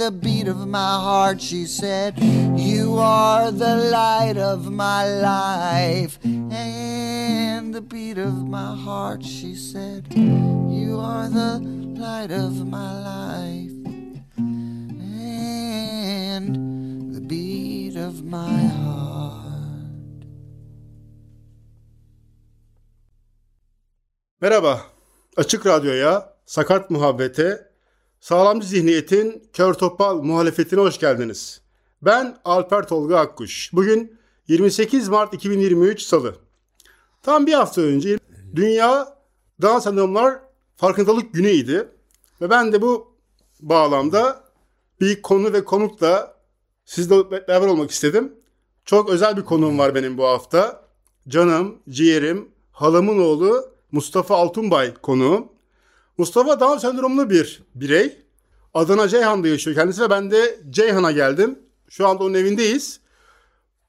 the beat of my heart. She said, You are the light of my life and the beat of my heart. She said, You are the light of my life and the beat of my heart. Merhaba. Açık Radyo'ya, Sakat Muhabbete, Sağlamcı Zihniyet'in Kör Topal muhalefetine hoş geldiniz. Ben Alper Tolga Akkuş. Bugün 28 Mart 2023 Salı. Tam bir hafta önce Dünya Down Sendromlar Farkındalık Günü'ydi. Ve ben de bu bağlamda bir konu ve konukla sizle beraber olmak istedim. Çok özel bir konuğum var benim bu hafta. Canım, ciğerim, halamın oğlu Mustafa Altunbay konuğum. Mustafa Down sendromlu bir birey. Adana Ceyhan'da yaşıyor kendisi ve ben de Ceyhan'a geldim. Şu anda onun evindeyiz.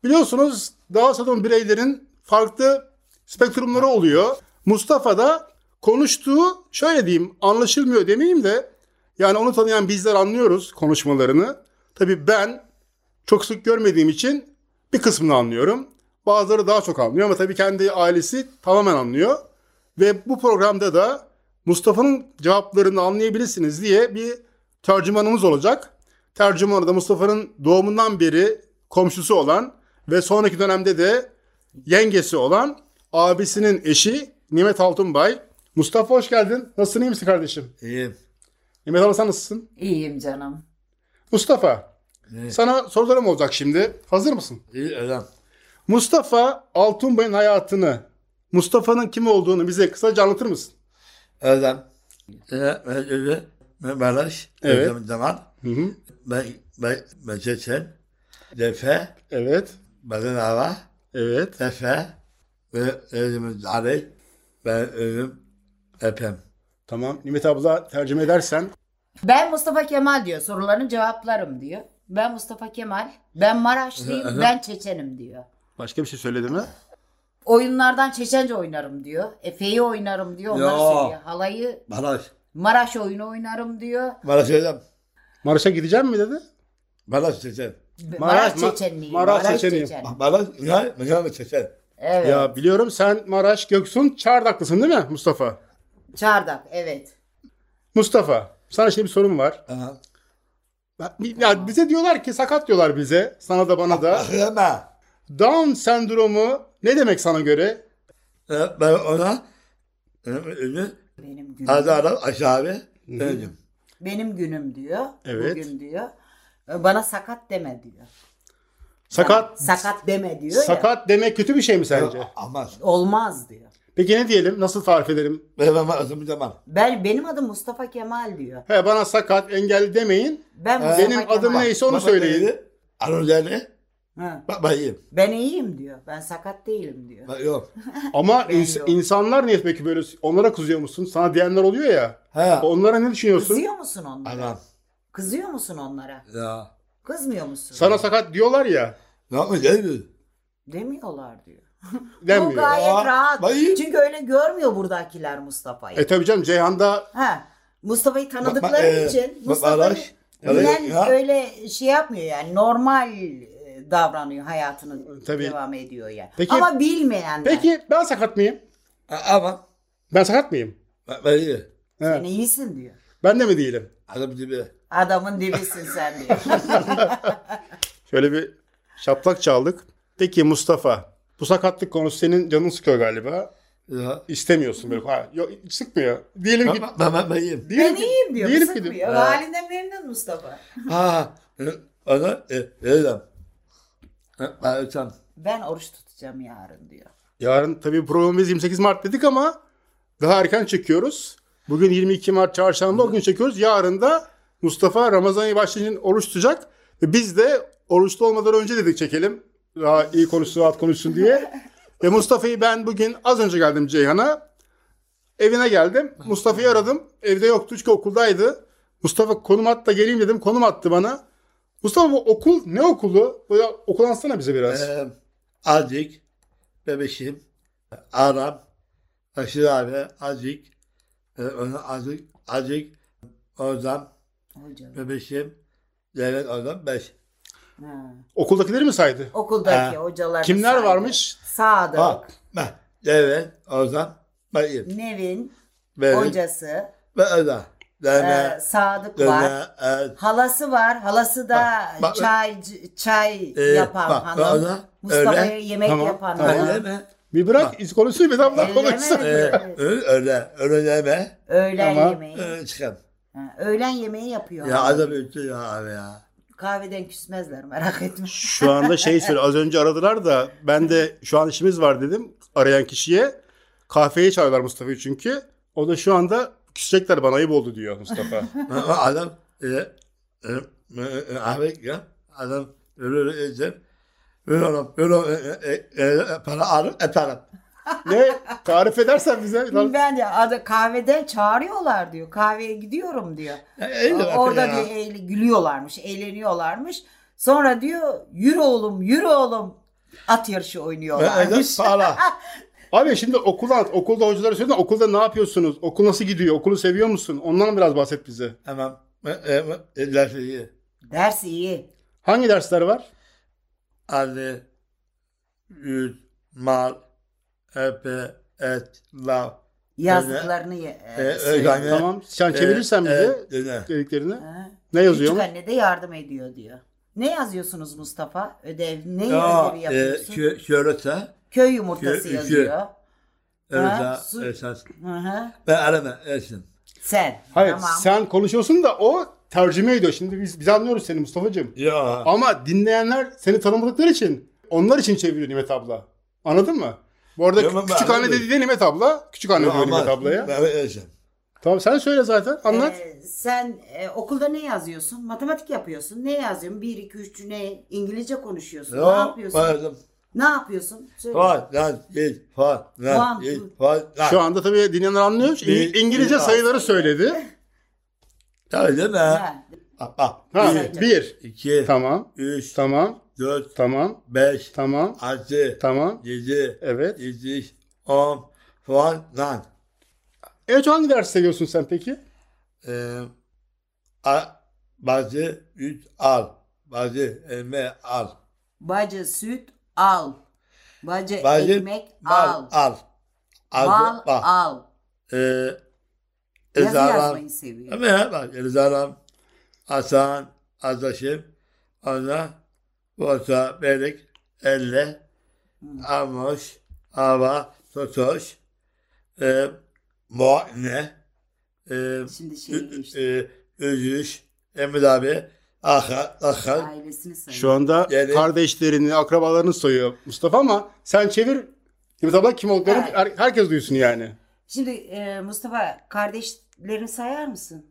Biliyorsunuz Down sendrom bireylerin farklı spektrumları oluyor. Mustafa da konuştuğu şöyle diyeyim anlaşılmıyor demeyeyim de yani onu tanıyan bizler anlıyoruz konuşmalarını. Tabii ben çok sık görmediğim için bir kısmını anlıyorum. Bazıları daha çok anlıyor ama tabii kendi ailesi tamamen anlıyor. Ve bu programda da Mustafa'nın cevaplarını anlayabilirsiniz diye bir tercümanımız olacak. Tercümanı da Mustafa'nın doğumundan beri komşusu olan ve sonraki dönemde de yengesi olan abisinin eşi Nimet Altunbay. Mustafa hoş geldin. Nasılsın iyi misin kardeşim? İyiyim. Nimet Hanım sen nasılsın? İyiyim canım. Mustafa sana sorularım olacak şimdi. Hazır mısın? İyi öğren. Mustafa Altunbay'ın hayatını, Mustafa'nın kim olduğunu bize kısaca anlatır mısın? Öğren. Ee, ben öyle. Ben Maraş. Evet. Öğren zaman. Hı hı. Ben, ben, ben Çeçen. Defe. Evet, Ben Ara. evet. Defe. Ve ölümün Ali. Ben ölüm. Epem. Tamam. Nimet abla tercüme edersen. Ben Mustafa Kemal diyor. Soruların cevaplarım diyor. Ben Mustafa Kemal. Ben Maraşlıyım. ben Çeçenim diyor. Başka bir şey söyledi mi? Oyunlardan Çeçence oynarım diyor. Efe'yi oynarım diyor. Onları Ya. söylüyor. Halayı Maraş. Maraş oyunu oynarım diyor. Maraş öğren. Maraş'a gideceğim mi dedi? Maraş Çeçen. Maraş, Ma- Çeçenliyim. Maraş Maraş, Çeçeniyim. Çeçen. Maraş. Ya, Maraş Çeçen. Evet. Ya biliyorum sen Maraş Göksun Çardaklısın değil mi Mustafa? Çardak. Evet. Mustafa sana şimdi bir sorum var. Aha. Ya bize diyorlar ki sakat diyorlar bize. Sana da bana da. Akıma. Down sendromu ne demek sana göre? Ee, Ben ona ölüm. Benim günüm. Adı adam aşağı. Ölüm. Benim günüm diyor. Evet. Bugün diyor. Bana sakat deme diyor. Sakat Sakat deme diyor ya. sakat demek kötü bir şey mi sence? Ama Olmaz diyor. Peki ne diyelim? Nasıl tarif edelim? ben ben adım zaman. Ben benim adım Mustafa Kemal diyor. He bana sakat, engelli demeyin. Ben Mustafa Benim adım Kemal. neyse onu söyleyin. Anadolu Ha. Bak bayım. Ben iyiyim diyor. Ben sakat değilim diyor. Bak yok. Ama Ben ins- yok. insanlar niye peki böyle onlara kızıyor musun? Sana diyenler oluyor ya. He. Onlara ne düşünüyorsun? Kızıyor musun onlara? Anam. Kızıyor musun onlara? Ya. Kızmıyor musun? Sana sakat diyorlar ya. Ne yapmış değil mi? Demiyorlar diyor. Bu Denmiyor. gayet Aa, rahat. bayım. Çünkü öyle görmüyor buradakiler Mustafa'yı. E tabii canım Ceyhan'da Ha. Mustafa'yı Bak- tanıdıkları bak, e, için bak, Mustafa Maraş, bilen ya. öyle şey yapmıyor yani normal e, davranıyor hayatını Tabii. devam ediyor yani. Peki- Ama bilmeyenler. Peki ben sakat mıyım? A- Ama Ben sakat mıyım? bak bayım. He. Sen iyisin diyor. Ben de mi değilim? Adam gibi. Adamın dibisin sen diyor. Şöyle bir şaplak çaldık. Peki Mustafa, bu sakatlık konusu senin canını sıkıyor galiba. Ya. İstemiyorsun böyle. Ha, yok, sıkmıyor. Diyelim ki... Ben, ben, ben, ben iyiyim. Diyelim Ben ki- iyiyim diyor. Diyelim Diyelim ki... sıkmıyor. Halinden memnun Mustafa. Ha. e, Ona e, öyle. Ben ötem. Ben oruç tutacağım yarın diyor. Yarın tabii programımız 28 Mart dedik ama daha erken çekiyoruz. Bugün 22 Mart çarşamba o gün çekiyoruz. Yarın da Mustafa Ramazan ayı başlayınca oruç tutacak. Ve biz de oruçlu olmadan önce dedik çekelim. Daha iyi konuşsun, rahat konuşsun diye. Ve Mustafa'yı ben bugün az önce geldim Ceyhan'a. Evine geldim. Mustafa'yı aradım. Evde yoktu çünkü okuldaydı. Mustafa konum at da geleyim dedim. Konum attı bana. Mustafa bu okul ne okulu? Böyle okul anlatsana bize biraz. Ee, azıcık bebeşim Aram Aşırı abi azıcık e, azıcık azıcık oradan Hocam. bebeşim devlet oradan beş. Ha. Okuldakileri mi saydı? Okuldaki Ha. hocalar. Kimler saydı. varmış? Sadık, Ha, ben devlet oradan bayım. Nevin, Benim hocası, ve e, Dene, Sadık var. dene, e, Halası var. Halası da Bak, bak, çay çay e, yapan bak, hanım. öyle, Mustafa'ya öyle. yemek Tamam, yapan tamam. öyle hanım. mi? Bir bırak iz konuşsun bir daha Elleme konuşsun. dedi. E, öyle, öyle, öyle deme. Öğlen Tamam. yemeği. E, çıkın. Ha, öğlen yemeği yapıyor. Ya hanım. adam öldü ya abi ya. Kahveden küsmezler merak etme. Şu anda şey söyle az önce aradılar da ben de şu an işimiz var dedim arayan kişiye. Kahveye çağırıyorlar Mustafa'yı çünkü. O da şu anda küsecekler bana ayıp oldu diyor Mustafa. Adam e, e, e, e, abi ya adam. Böyle oğlum böyle e, e, e, para alıp yaparım. ne? Tarif edersen bize. Ben de adı kahveden çağırıyorlar diyor. Kahveye gidiyorum diyor. Bak Orada ya. diyor eğle- gülüyorlarmış, eğleniyorlarmış. Sonra diyor yürü oğlum, yürü oğlum. At yarışı oynuyorlarmış. para. Abi şimdi okulda, okulda hocalara söyledin okulda ne yapıyorsunuz? Okul nasıl gidiyor? Okulu seviyor musun? Ondan biraz bahset bize. Tamam. E, e, e, laf iyi. Ders iyi. Hangi dersler var? Ali, yüz, mal, epe, et, lav. Yazdıklarını ye- e, E, söylüyor. öyle. Tamam. Sen çevirirsen bize E, e, dediklerini. Ha. Ne yazıyor? Küçük anne de yardım ediyor diyor. Ne yazıyorsunuz Mustafa? Ödev, ne Ya, ödevi e, yapıyorsun? kö, körete, Köy yumurtası kö- yazıyor. öyle, su- esas. Hı hı. Ben arama, esin. Sen. Hayır Tamam. sen konuşuyorsun da o tercüme ediyor. Şimdi biz, biz anlıyoruz seni Mustafa'cığım. Ya. Ama dinleyenler seni tanımadıkları için onlar için çeviriyor Nimet abla. Anladın mı? Bu arada Ya küçük anne anladım. dediği de Nimet abla. Küçük anne diyor Ama Nimet ablaya. Ben esin. Tamam sen söyle zaten anlat. Ee, sen e, okulda ne yazıyorsun? Matematik yapıyorsun. Ne yazıyorsun? 1, 2, 3 ne? İngilizce konuşuyorsun. ne Ya, yapıyorsun? vardım. Ne yapıyorsun? Söyle. Şu anda tabii dinleyenler anlıyor. İng- İngilizce sayıları söyledi. Tabii değil mi? Ha. Ha, Bir. bir. İki, Tamam. üç, Tamam. dört, Tamam. beş, Tamam. altı, Tamam. yedi, Evet. sekiz, on, falan, lan. Evet hangi ders seviyorsun sen peki? Ee, a, bazı üç al, bazı elme al, Bacı süt al. Bacı bazı ekmek bal al. al. Bal Al, bak. al. Ee, Yazı yazmayı seviyor. Ya bak Ezaram, Hasan, Adaşım, ona, Borsa, Belik, Elle, Amoş, Ava, Totoş, e, Muayene, e, Şimdi şey geçti. e, Özüş, Emir abi, Aha, Aha, Ailesini sayıyor. Şu anda Yani- kardeşlerini, akrabalarını soyuyor Mustafa ama sen çevir. Nimet abla kim olduklarını Evet. her- herkes duysun yani. Şimdi e, Mustafa kardeşlerini sayar mısın?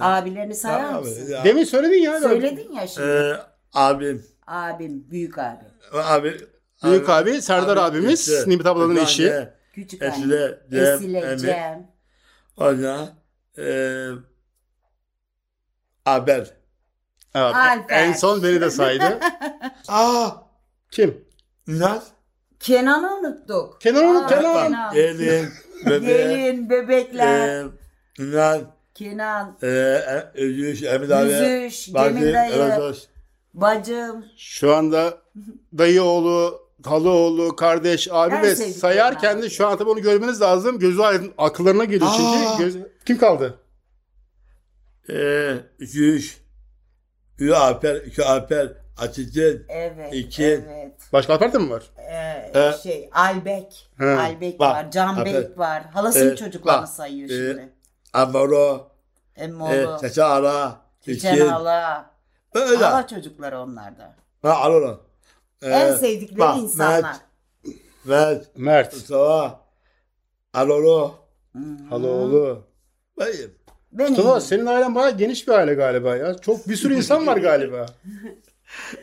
Abilerini sayar Tamam, mısın? ya. Demin söyledin ya. Söyledin ya şimdi. E, abim, Abim, büyük abi. abi, Büyük abi Serdar abimiz, işte, Nimet ablanın bir eşi. Küçük anne. Esile, Cem, Esile, Emir. Cem. Ona, e, haber. Evet, Alper. En son beni de saydı. Aa, Kim? Naz, Kenan'ı unuttuk. Kenan unut, Aa, Kenan. Gelin, bebeğim, Gelin, bebekler. e, Naz, Kenan, e, e, Özüş, Emir abi, Yüzüş, Bacı, Cemil dayı, bacım. Şu anda dayı oğlu, halı oğlu, kardeş, abi En ve sayarken abi. de şu an tabii onu görmeniz lazım. Gözü aydın, akıllarına geliyor çünkü. Göz... Kim kaldı? e, Özüş, Ü Alper, iki Alper, Atatürk. Evet. İki. Evet. Başka Alper de mi var? Ee, Ee, şey Albek. He. Albek Bak, var. Can aferin. Beyk var. Halasının Ee, çocuklarını bak, sayıyor ee, şimdi. Amaro. Emmoğlu. E, Çeçe Ara. Çiçen İki. hala. Öyle. Hala çocukları onlarda. Ha alır. Ee, en sevdikleri bak, insanlar. Mert. Mert. Mert. Mustafa. Alolo. Haloğlu. Benim. Benim. Mustafa senin ailen bayağı geniş bir aile galiba ya. Çok bir sürü insan var galiba.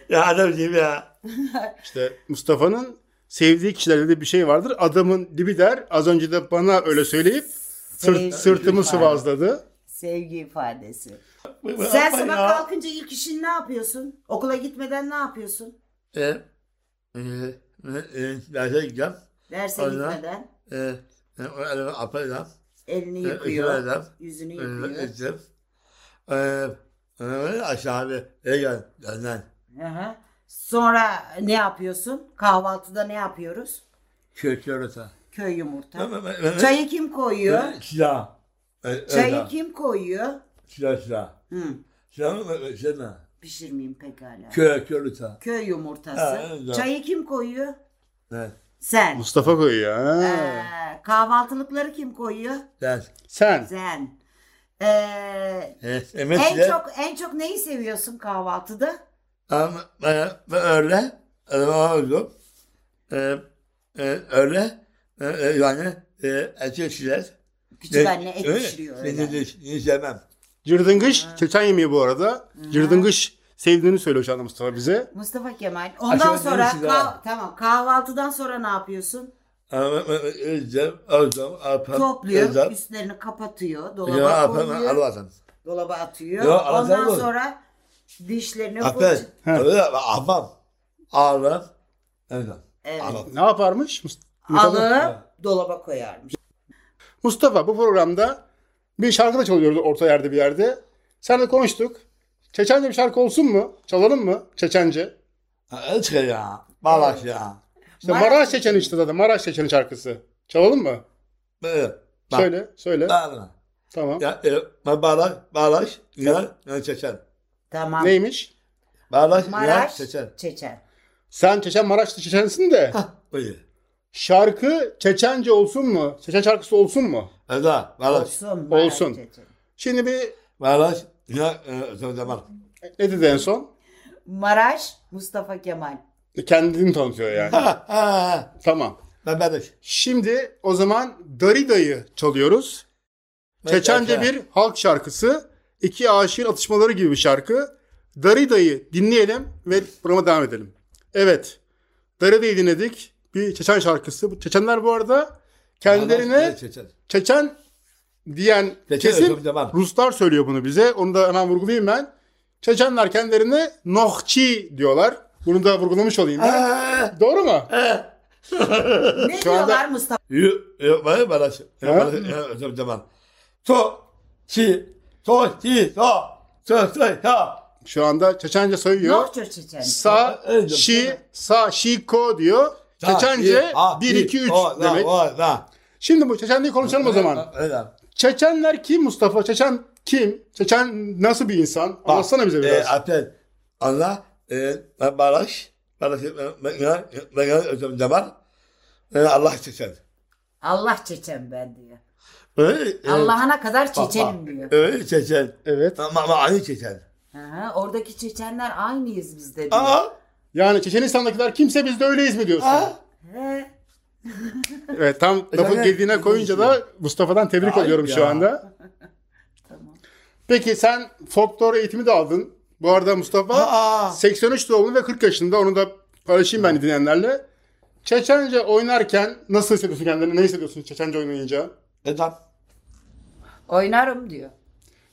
Ya adamcığım ya. İşte Mustafa'nın sevdiği kişilerde de bir şey vardır. Adamın dibi der. Az önce de bana öyle söyleyip sırt, Sevgi sırtımı ifade. sıvazladı. Sevgi ifadesi. Sen sabah kalkınca ilk işin ne yapıyorsun? Okula gitmeden ne yapıyorsun? E, e, e, e, derse gideceğim. Derse gitmeden E, e, o elimi apayla. Elini E, yıkıyor. yıkıyor. Yüzünü E, yıkıyor. gittim. E, e, aşağı. Benden. Aha. Sonra ne yapıyorsun? Kahvaltıda ne yapıyoruz? Kök yorata. Köy yumurta. Çay. Çayı kim koyuyor? Silah. Çayı kim koyuyor? Silah silah. Hı. Silah mı? Silah. Pişirmeyeyim pekala. Yorata. Köy yumurtası. Ha, evet. Çayı kim koyuyor? Ne? Sen. Mustafa koyuyor. Ha. Ee, kahvaltılıkları kim koyuyor? Sen. Sen. Sen. Ee, E, Emek en silah. çok en çok neyi seviyorsun kahvaltıda? Ama ben, ben öyle öyle. Ee, e, öyle e, e, yani e, erkek şeyler. Küçük anne et pişiriyor Beni öyle. de hiç sevmem. Cırdıngış çeçen yemeği bu arada. Cırdıngış sevdiğini söylüyor şu anda Mustafa bize. Mustafa Kemal. Ondan Aşağı sonra neresi kah- daha? tamam kahvaltıdan sonra ne yapıyorsun? Topluyor, üstlerini kapatıyor, Ya dolaba koyuyor, dolaba atıyor. Ya, Ondan mı? sonra dişlerini fırça... öyle apam, ağlam, özlem. Evet. Ağlam. Ne yaparmış? Mustafa, Alıp dolaba koyarmış. Mustafa bu programda bir şarkı da çalıyordu orta yerde bir yerde. Sen de konuştuk. Çeçence bir şarkı olsun mu? Çalalım mı? Çeçence. Açık ya, balaş ya. İşte Maraş Maraş, Çeçeni işte zaten. Maraş Çeçeni şarkısı. Çalalım mı? Böyle. Bak, Söyle, söyle. Bağla. Tamam. Ya, e, balaş, balaş, ya, ya, çeçen. Tamam. Neymiş? Bağlaş, ya, Maraş, çeçen. Çeçen. Sen Çeçen Maraşlı Çeçensin de Hah, buyur. şarkı Çeçence olsun mu? Çeçen şarkısı olsun mu? Eda, balaş. Olsun. Maraş Olsun. Çeçen. Şimdi bir Balaş, ya, e, zaman. ne dedi en son? Maraş, Mustafa Kemal. Kendini tanıtıyor yani. Ha, ha, tamam. ben balaş. Şimdi o zaman Darida'yı çalıyoruz. Çeçence bir halk şarkısı. İki aşığın atışmaları gibi bir şarkı. Darida'yı dinleyelim ve programa devam edelim. Evet. Darida'yı dinledik. Bir Çeçen şarkısı. Çeçenler bu arada kendilerine Çeçen. Çeçen diyen Çeçen kesim. Ruslar söylüyor bunu bize. Onu da hemen vurgulayayım ben. Çeçenler kendilerine Nohçi diyorlar. Bunu da vurgulamış olayım ben. Ha, Doğru mu? Ne Şu anda- diyorlar Mustafa? yu, bana ya, zaman. To, çi, to, çi, to, to, to, to. Şu anda Çeçence sayıyor. Nohçu Çeçen. Sa, şi, sa, şi, ko diyor. Çeçence 1, 2, 3 demek. Şimdi bu Çeçenliği konuşalım o zaman. Çeçenler kim Mustafa? Çeçen kim? Çeçen nasıl bir insan? Anlatsana bize E, biraz. Apel, Allah, e, ben balaş, balaş, ben, ben, ben, zaman. E, Allah çeçen. Allah Çeçen ben diyor. Öyle, e, Allah'ına kadar Çeçenim diyor. Öyle çeçen. Evet. Ama, ama aynı çeçen. Aha, oradaki Çeçenler aynıyız biz de diyor. Aa, Yani Çeçenistan'dakiler kimse biz de öyleyiz mi diyorsun? aa. He. Evet tam lafın Çeçenler- gediğine koyunca da Mustafa'dan tebrik Ay ediyorum şu anda. Tamam. Peki sen folklor eğitimi de aldın. Bu arada Mustafa Aa. 83 doğumlu ve 40 yaşında. Onu da paylaşayım ben dinleyenlerle. Çeçence oynarken nasıl hissediyorsun kendini? Ne hissediyorsun Çeçence oynayınca? Neden? Oynarım diyor.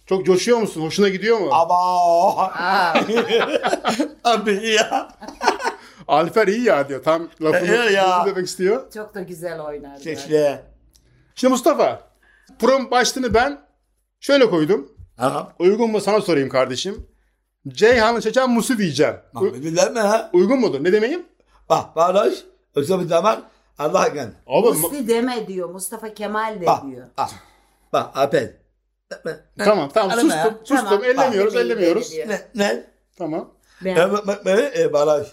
Çok coşuyor musun? Hoşuna gidiyor mu? Ama Aa, abi ya. Alper iyi ya diyor. Tam lafını İyi ya. demek istiyor. çok da güzel oynar. Keşke. Şimdi Mustafa, prom başlığını ben şöyle koydum. Aha. Uygun mu sana sorayım kardeşim. Ceyhan'ı çeken Musu diyeceğim. Bak mi ha? uygun mudur? Ne demeyim? Bak balaş. Öyle bir zaman Allah ma- Musti deme diyor. Mustafa Kemal de Bak. diyor. Bak. Bak Apel. tamam tamam Arama sustum. ya. Sustum. Tamam, ellemiyoruz bak, ellemiyoruz. Ne? Ne? Tamam. Ben- Evet, bak beni e, baraj.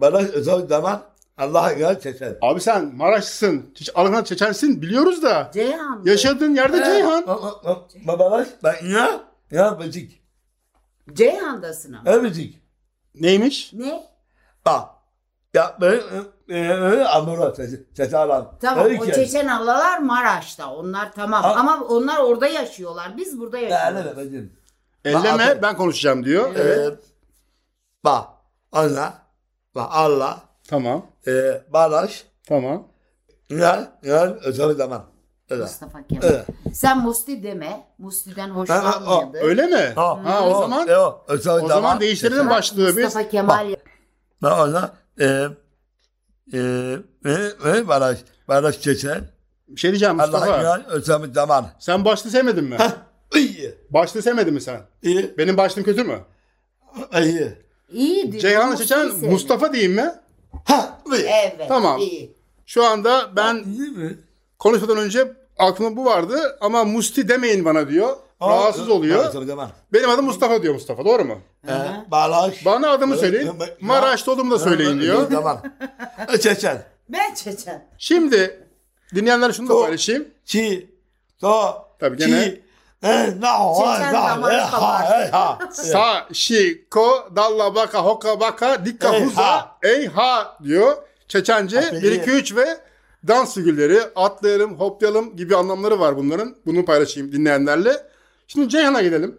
Baraj özel zaman Allah'a göre çeker. Abi sen Maraşlısın, Çeç- Alınan Çeçensin biliyoruz da. Ceyhan. Yaşadığın yerde Ceyhan. Ba baraj, bak ya, ya müzik. Ceyhan'dasın ama. E müzik. Neymiş? Ne? Bak. Ya ben e, e, Amura sesi, alan. Tamam Öyle o ki. Çeçen ablalar Maraş'ta. Onlar tamam. Ha. Ama onlar orada yaşıyorlar. Biz burada Ya, yaşıyoruz. ne dedim. Elleme Abi. ben konuşacağım diyor. Evet. Evet. Bak. Allah. Bak Allah. Tamam. E, baraj. Tamam. Ya, ya özel zaman. Evet. Mustafa Kemal. Evet. Sen Musti deme. Musti'den Ha, hoşlanmıyordu. Öyle mi? Ha, Ha, o zaman Yok, özel o zaman değiştirelim başlığı biz. Mustafa Kemal Ben ona e, e, ve, ve baraj, baraj geçer. Bir şey diyeceğim Allah'a Mustafa. güven özel zaman. Sen başlığı sevmedin mi? İyi. başlığı sevmedin mi sen? İyi. Benim başlığım kötü mü? İyi. İyiydi. Ceyhan'ı seçen sevdim. Mustafa diyeyim mi? Ha, iyi. Evet. Tamam. iyi. Şu anda ben İyi mi? konuşmadan önce aklımda bu vardı ama Musti demeyin bana diyor. Rahatsız Ha, oluyor. Benim adım Mustafa diyor Mustafa doğru mu? E, baraj. Bana adımı söyleyin. Maraş'ta olduğumu da söyleyin diyor. Zaman. Geçer. Ben Çeçen. Şimdi dinleyenler şunu da paylaşayım. Çi. To. Tabii gene- Çi. Sa, şi, ko, dalla baka, hoka baka, dikka huza, ey ha diyor. Çeçence Aferin. 1 2 3 ve dans figürleri, atlayalım, hoplayalım gibi anlamları var bunların. Bunu paylaşayım dinleyenlerle. Şimdi Ceyhan'a gidelim.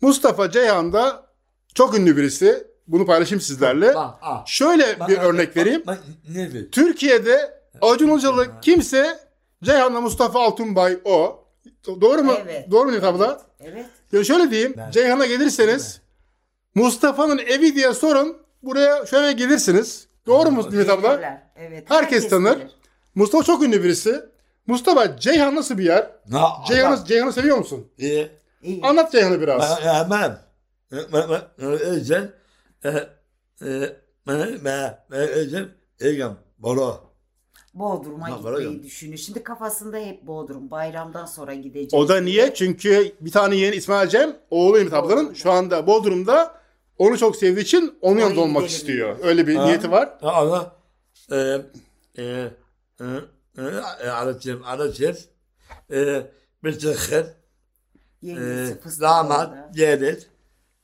Mustafa Ceyhan da çok ünlü birisi. Bunu paylaşayım sizlerle. Bak. Şöyle bir örnek vereyim. bak, Ne bir? Türkiye'de Acun Ilıcalı kimse Ceyhan'la Mustafa Altunbay o. Doğru mu? Evet. Doğru mu Nihat abla? Evet. Ya şöyle diyeyim. Ceyhan'a gelirseniz Mustafa'nın evi diye sorun. Buraya şöyle gelirsiniz. Doğru mu Nihat abla? Evet. Herkes tanır. bilir. Mustafa çok ünlü birisi. Mustafa Ceyhan nasıl bir yer? Na, Ceyhan'ı Ceyhan'ı seviyor musun? İyi. İyi. Anlat Ceyhan'ı biraz. Ben hemen. Ben ben özel. E, e, ben ben ben özel. Bodrum'a Ha, gitmeyi düşünüyor. Şimdi kafasında hep Bodrum. Bayramdan sonra gidecek. O da niye? Çünkü bir tane yeğeni İsmail Cem, oğlu Ümit ablanın şu anda Bodrum'da onu çok sevdiği için onun yanında olmak gidelim istiyor. Öyle bir Ha. niyeti var. Ha, Ama e, e, e, e, aracım, aracım. E, E, damat, orada.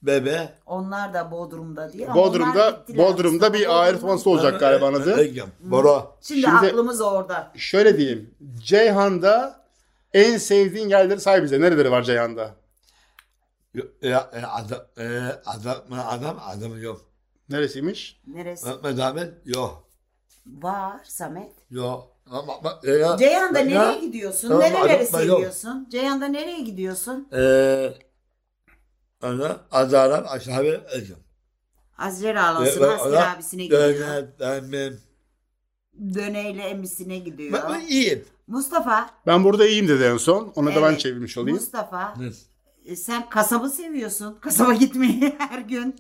Bebe. Onlar da Bodrum'da diyor. ama onlar Bodrum'da gittiler. Bodrum'da bir aile toplantısı olacak galiba adı. Boro. Şimdi, Şimdi- aklımız orada. Şöyle diyeyim. Ceyhan'da en sevdiğin yerleri say bize. Nereleri var Ceyhan'da? Ya, e, adam, e, adam, adam, adam yok. Neresiymiş? Neresi? Medamet yok. Var Samet. Yok. Ama, ama, e, ya, Ceyhan'da ya, nereye gidiyorsun? Tamam, Nereleri yok. seviyorsun? Ceyhan'da nereye gidiyorsun? E, ana, azaran aşağı egem. Azrer ağlasın. Asker ona- abisine gidiyor. Döner, dönmem. Döneyle emisine gidiyor. Ben, ben iyiyim. Mustafa. Ben burada iyiyim dedi en son. Onu da ben evet, çevirmiş olayım. Mustafa. E, Sen kasabı seviyorsun. Kasaba gitmeyi her gün.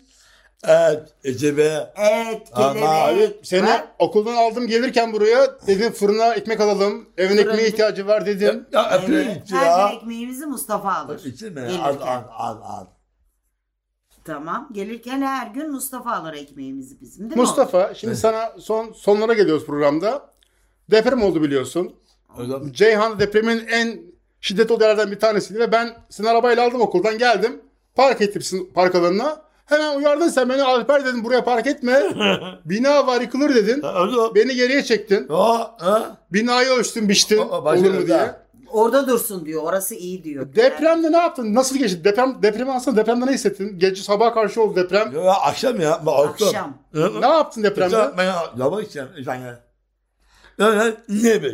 Evet, ecibe. Et, Ama kelebek. Abi seni var. okuldan aldım gelirken buraya dedim fırına ekmek alalım. Evin Fırın- ekmeğe ihtiyacı var dedim. Ya, yapayım Evet. ya. Her gün ekmeğimizi Mustafa alır. İçime. Gelirken. Al, al, al, al. Tamam. Gelirken her gün Mustafa alır ekmeğimizi bizim değil mi? Mustafa şimdi sana son sonlara geliyoruz programda. Deprem oldu biliyorsun. O zaman Ceyhan depremin en şiddetli olduğu yerlerden bir tanesiydi ve ben seni arabayla aldım okuldan geldim. Park ettim sizin park alanına. Hemen uyardın sen beni Alper dedim buraya park etme. Bina var yıkılır dedin. zaman. Beni geriye çektin. O, ha? Binayı ölçtün biçtin. Başka olur mu diye. daha. Orada dursun diyor. Orası iyi diyor. Depremde ne yaptın? Nasıl geçti? Deprem depremi aslında depremde ne hissettin? Gece sabah karşı oldu deprem. Ya, akşam ya. Akşam. Akşam. Ne yaptın depremde? Ben yavaş içeceğim. Yani ne be?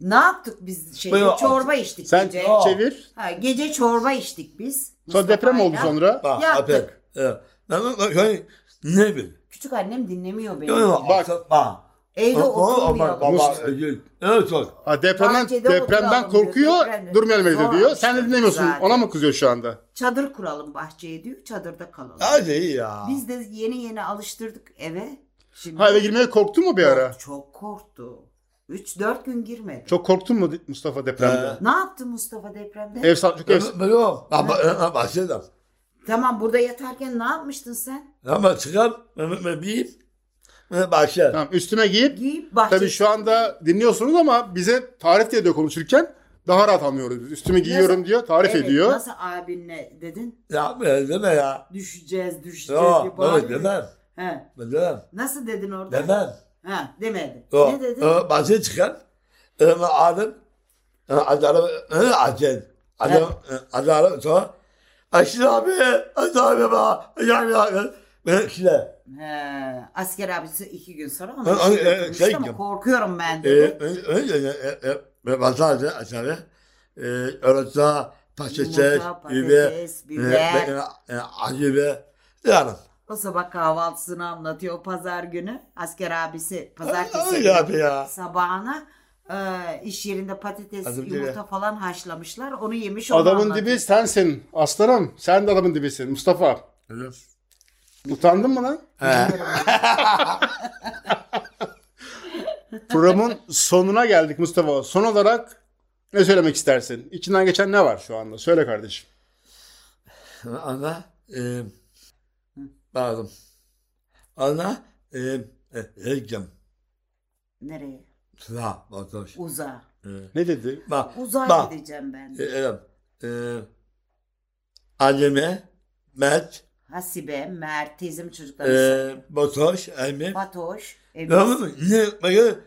Ne yaptık biz şeyde? Böyle- Çorba içtik Sen gece. Aa. çevir. Ha, gece çorba içtik biz. Sonra deprem oldu sonra. Bak, Yaptık. Evet. Ben ben ben ne be? Küçük annem dinlemiyor beni. Yok yok. Bak. Bak. Evde O- o- bak, özür. Evet çok. Ha, depremden Bahçede depremden oturalım diyor, korkuyor. depremde. Durmayalım evde diyor. Sen de dinlemiyorsun. zaten. Ona mı kızıyor şu anda? Çadır kuralım bahçeye diyor. Çadırda kalalım. Hadi iyi ya. Biz de yeni yeni alıştırdık eve. Şimdi Ha eve girmeye korktun mu bir ara? Çok korktu. 3-4 gün girmedi. Çok korktun mu Mustafa depremde? Ne yaptı Mustafa depremde? Ev sa- çok ev Ben ben yok. Bak bak. Tamam burada yatarken ne yapmıştın sen? Ama çıkar, ben ben bir ben başlar. Tamam üstüme giyip Giyip bahçe. tabii şu anda dinliyorsunuz ama bize tarif ediyor konuşurken daha rahat anlıyoruz biz. Üstümü giyiyorum diyor, tarif Evet, ediyor. Nasıl abinle dedin? Ya ben deme ya. Düşeceğiz, düşeceğiz. Yok, diye bağırıyor. demem. He. Ben demem. Nasıl dedin orada? Demem. Ha, demedi. Yok. Ne dedin? Yok, Bahçeye çıkar. Ama alım. Adarım. Acel. Adam, adarım sonra. Aşırı abi. Aşırı abi. Aşırı abi. Ben işte. He, asker abisi iki gün sonra Ha, onu ha, şey e, götürmüştü şey ama gibi. korkuyorum ben Ee, dedi. Öyle ben bazarda aşağı. Örotsa, patates, Yumurta, biber, patates, biber. acı ve yani. O sabah kahvaltısını anlatıyor pazar günü. Asker abisi pazartesi Öyle abi ya. sabahına e, iş yerinde patates, Adım yumurta dibi. falan haşlamışlar. Onu yemiş onu Adamın anlatıyor. dibi sensin aslanım. Sen de adamın dibisin Mustafa. Utandın mı lan? Programın sonuna geldik Mustafa. Son olarak ne söylemek istersin? İçinden geçen ne var şu anda? Söyle kardeşim. Ana, e, pardon. Ana, e, e, Erkem, Nereye? Sıra, Batoş. Uza. E, Ne dedi? bak, Uzay bak, gideceğim ben. e, evet, e, anneme, Mert, Hasibe, Mert, teyzem e, çocukları. Batoş, Emir. Fatoş. Evli. Tamam mı? Ne, bakın,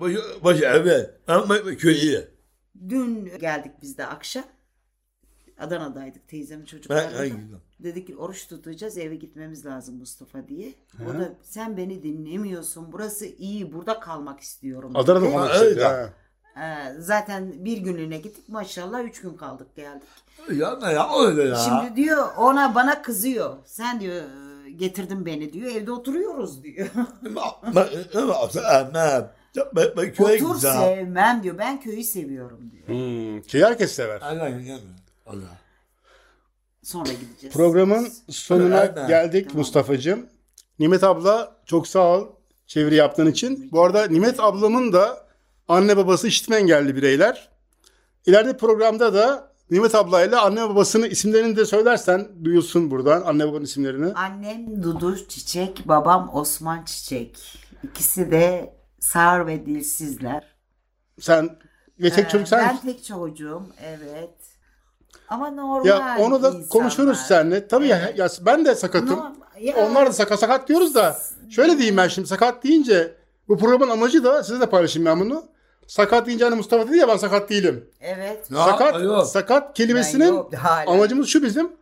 başı, başı, evet, ama köyü. Dün geldik biz de akşam. Adana'daydık teyzemin Ben, ben, Dedik ki oruç tutacağız eve gitmemiz lazım Mustafa diye. O da sen beni dinlemiyorsun burası iyi burada kalmak istiyorum. dedi. Adana'da mı Ha, konuştuk? öyle. Ha. Ee, zaten bir günlüğüne gittik maşallah üç gün kaldık geldik. ya ne ya, öyle ya. Şimdi diyor ona bana kızıyor. Sen diyor "e, getirdin beni diyor evde oturuyoruz diyor. Otur gideceğim. sevmem diyor ben köyü seviyorum diyor. Hmm, ki herkes sever. Aynen, aynen. Allah. Sonra gideceğiz. Programın sonuna Aynen. geldik Tamam. Mustafa'cığım. Nimet abla çok sağ ol çeviri yaptığın için. Bu arada Nimet ablamın da anne babası işitme engelli bireyler. İleride programda da Nimet ablayla anne babasının isimlerini de söylersen duyulsun buradan anne babanın isimlerini. Annem Dudu Çiçek, babam Osman Çiçek. İkisi de sağır ve dilsizler. Sen ve tek Ee, çocuk sen. Ben tek çocuğum, evet. Ama normal Ya onu da insanlar. konuşuruz seninle. Tabii ya, ya ben de sakatım. Ya- Onlar da sakat sakat diyoruz da şöyle diyeyim ben şimdi sakat deyince bu programın amacı da size de paylaşayım ben bunu. Sakat deyince hani Mustafa dedi ya ben sakat değilim. Evet. Ya, sakat yok. sakat kelimesinin yok, amacımız şu bizim.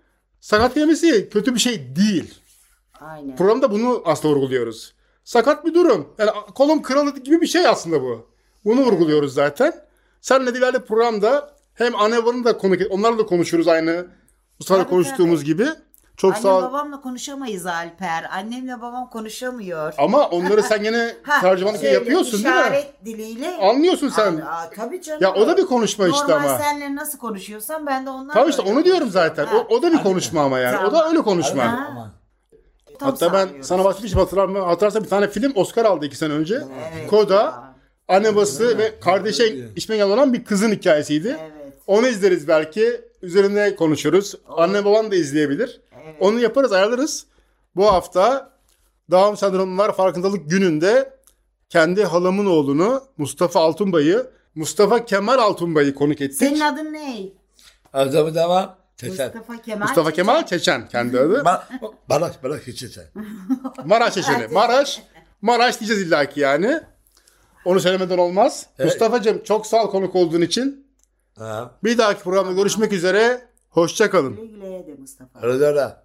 Sakat kelimesi kötü bir şey değil. Aynen. Programda bunu aslında vurguluyoruz. Sakat bir durum. Yani kolum kırıldı gibi bir şey aslında bu. Bunu vurguluyoruz zaten. Seninle de ileride programda hem anne babanı da konuk onlarla da konuşuruz aynı Mustafa'yla Tabii, konuştuğumuz tabii. gibi. Çok Annem sağ ol. babamla konuşamayız Alper. Annemle babam konuşamıyor. Ama onları sen gene Ha, tercümanlık şeyle, yapıyorsun değil mi? işaret diliyle. Anlıyorsun sen. Aa, tabii canım. Ya o da bir konuşma işte Normal ama. senle nasıl konuşuyorsan ben de onlarla Tamam işte öyle onu diyorum zaten. O, o da bir konuşma ama yani. O da öyle konuşma. Ha. Aman. Tam Hatta ben sağlıyoruz. sana bahsetmiştim hatırlar hatırlarsan bir tane film Oscar aldı iki sene önce. Evet Koda ya. anne babası ve kardeşe içme engel olan bir kızın hikayesiydi. Evet. Onu izleriz belki. Üzerine konuşuruz. Anne baban da izleyebilir. Evet. Onu yaparız, ayarlarız. Bu hafta Down Sendromlar Farkındalık Günü'nde kendi halamın oğlunu Mustafa Altunbay'ı, Mustafa Kemal Altunbay'ı konuk ettik. Senin adın ne? Adamı devam. Teker. Mustafa Kemal. Mustafa Çiçek. Kemal Çeçen kendi adı. Bana, bana hiç yeter. Maraş Çeçeni. Maraş. Maraş diyeceğiz illaki yani. Onu söylemeden olmaz. Evet. Mustafa'cığım çok sağ ol konuk olduğun için. Ha. Bir dahaki programda görüşmek üzere. Hoşça kalın. Güle güle de Mustafa. Arada ara.